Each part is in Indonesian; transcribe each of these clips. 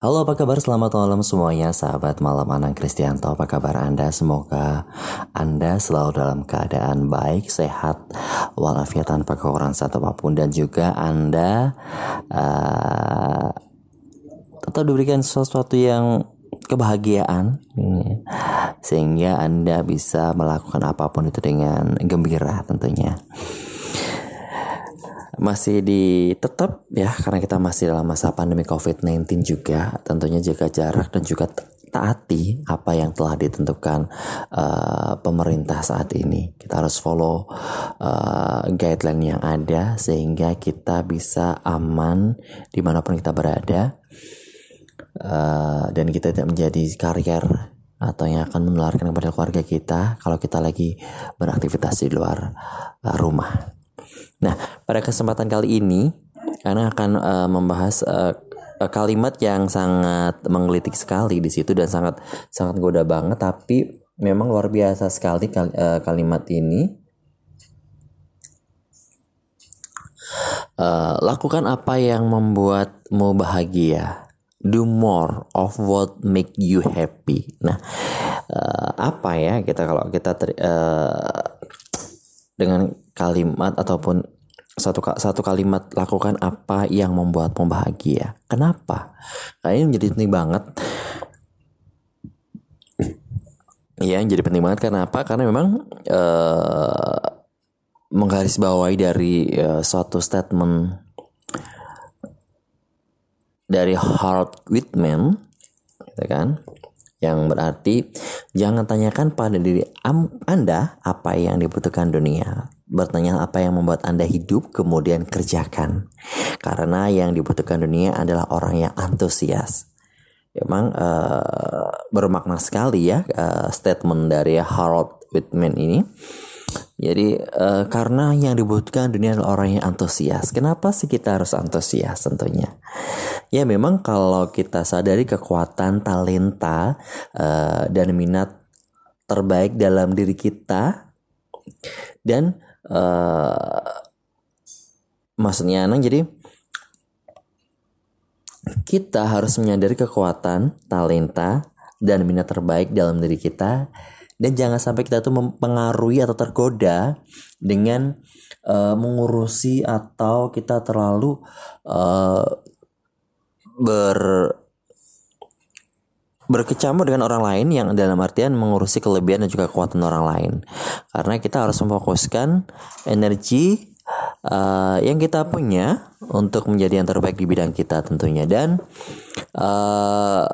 Halo apa kabar? Selamat malam semuanya sahabat malam Anang Kristianto. Apa kabar anda? Semoga anda selalu dalam keadaan baik sehat walafiat tanpa kekurangan satu apa pun. Dan juga anda uh, tetap diberikan sesuatu yang kebahagiaan sehingga anda bisa melakukan apa pun itu dengan gembira tentunya masih di tetap ya karena kita masih dalam masa pandemi COVID-19 juga tentunya jaga jarak dan juga taati apa yang telah ditentukan uh, pemerintah saat ini. Kita harus follow uh, guideline yang ada sehingga kita bisa aman di mana pun kita berada uh, dan kita tidak menjadi karier atau yang akan menularkan kepada keluarga kita kalau kita lagi beraktivitas di luar uh, rumah. Nah, pada kesempatan kali ini karena akan uh, membahas uh, kalimat yang sangat menggelitik sekali di situ dan sangat sangat goda banget tapi memang luar biasa sekali kal uh, kalimat ini. Uh, lakukan apa yang membuatmu bahagia. Do more of what make you happy. Nah uh, apa ya kita kalau kita uh, dengan kalimat ataupun satu satu kalimat lakukan apa yang membuatmu bahagia. Kenapa? Nah, ini menjadi penting banget. Ya, jadi penting banget karena apa? Karena memang uh, menggarisbawahi dari uh, suatu statement dari Harold Whitman, gitu kan? yang berarti jangan tanyakan pada diri Anda apa yang dibutuhkan dunia. Bertanya apa yang membuat Anda hidup, kemudian kerjakan. Karena yang dibutuhkan dunia adalah orang yang antusias. Memang uh, bermakna sekali ya uh, statement dari Harold Whitman ini. Jadi uh, karena yang dibutuhkan dunia adalah orang yang antusias. Kenapa sih kita harus antusias tentunya? Ya memang kalau kita sadari kekuatan talenta uh, dan minat terbaik dalam diri kita dan uh, maksudnya Anang jadi kita harus menyadari kekuatan talenta dan minat terbaik dalam diri kita. Dan jangan sampai kita tuh mempengaruhi atau tergoda dengan uh, mengurusi atau kita terlalu uh, ber berkecamuk dengan orang lain yang dalam artian mengurusi kelebihan dan juga kekuatan orang lain. Karena kita harus memfokuskan energi uh, yang kita punya untuk menjadi yang terbaik di bidang kita tentunya. Dan uh,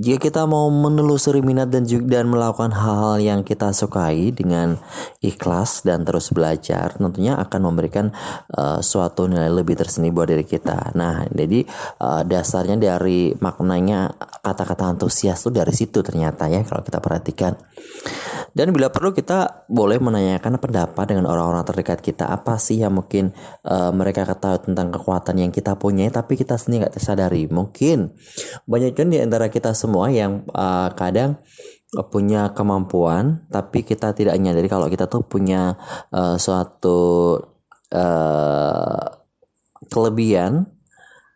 jika kita mau menelusuri minat dan juga dan melakukan hal-hal yang kita sukai dengan ikhlas dan terus belajar, tentunya akan memberikan uh, suatu nilai lebih tersendiri buat diri kita. Nah, jadi uh, dasarnya dari maknanya kata-kata antusias itu dari situ ternyata ya kalau kita perhatikan. Dan bila perlu kita boleh menanyakan pendapat dengan orang-orang terdekat kita apa sih yang mungkin uh, mereka ketahui tentang kekuatan yang kita punya tapi kita sendiri nggak tersadari. Mungkin banyak kan di antara kita semua yang uh, kadang punya kemampuan tapi kita tidak menyadari kalau kita tuh punya uh, suatu uh, kelebihan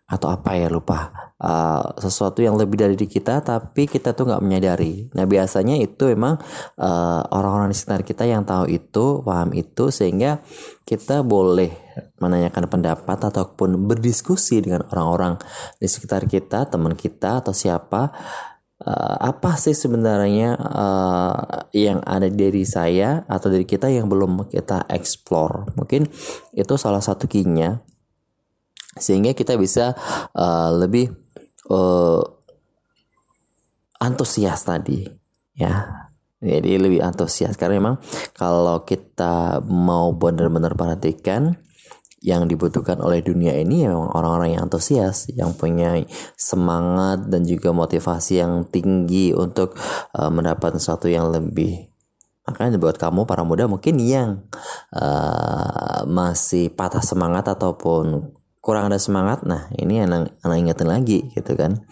atau apa ya lupa. Uh, sesuatu yang lebih dari kita tapi kita tuh nggak menyadari. Nah biasanya itu memang uh, orang-orang di sekitar kita yang tahu itu paham itu sehingga kita boleh menanyakan pendapat ataupun berdiskusi dengan orang-orang di sekitar kita teman kita atau siapa. Uh, apa sih sebenarnya uh, yang ada dari saya atau dari kita yang belum kita explore? Mungkin itu salah satu kinya sehingga kita bisa uh, lebih uh, antusias tadi ya jadi lebih antusias karena memang kalau kita mau benar-benar perhatikan yang dibutuhkan oleh dunia ini memang orang-orang yang antusias, yang punya semangat dan juga motivasi yang tinggi untuk uh, mendapatkan sesuatu yang lebih. Makanya buat kamu para muda mungkin yang uh, masih patah semangat ataupun kurang ada semangat nah ini anak anak ingetin lagi gitu kan.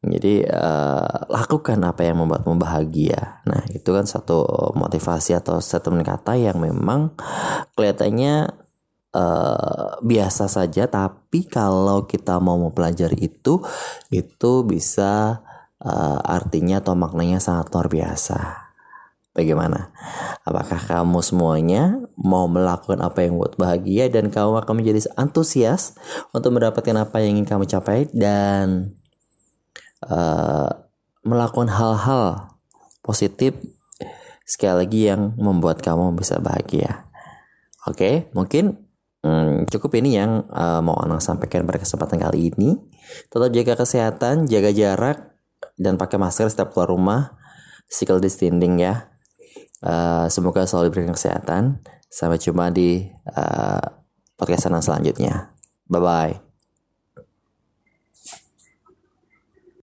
Jadi uh, lakukan apa yang membuatmu bahagia. Nah itu kan satu motivasi atau statement kata yang memang kelihatannya uh, biasa saja tapi kalau kita mau mempelajari itu itu bisa uh, artinya atau maknanya sangat luar biasa Bagaimana? Apakah kamu semuanya mau melakukan apa yang buat bahagia dan kamu akan menjadi antusias untuk mendapatkan apa yang ingin kamu capai dan uh, melakukan hal-hal positif sekali lagi yang membuat kamu bisa bahagia. Oke, okay, mungkin hmm, cukup ini yang uh, mau Anang sampaikan pada kesempatan kali ini. Tetap jaga kesehatan, jaga jarak, dan pakai masker setiap keluar rumah. Physical distancing ya. Uh, semoga selalu diberikan kesehatan. Sampai jumpa di uh, podcast selanjutnya. Bye bye.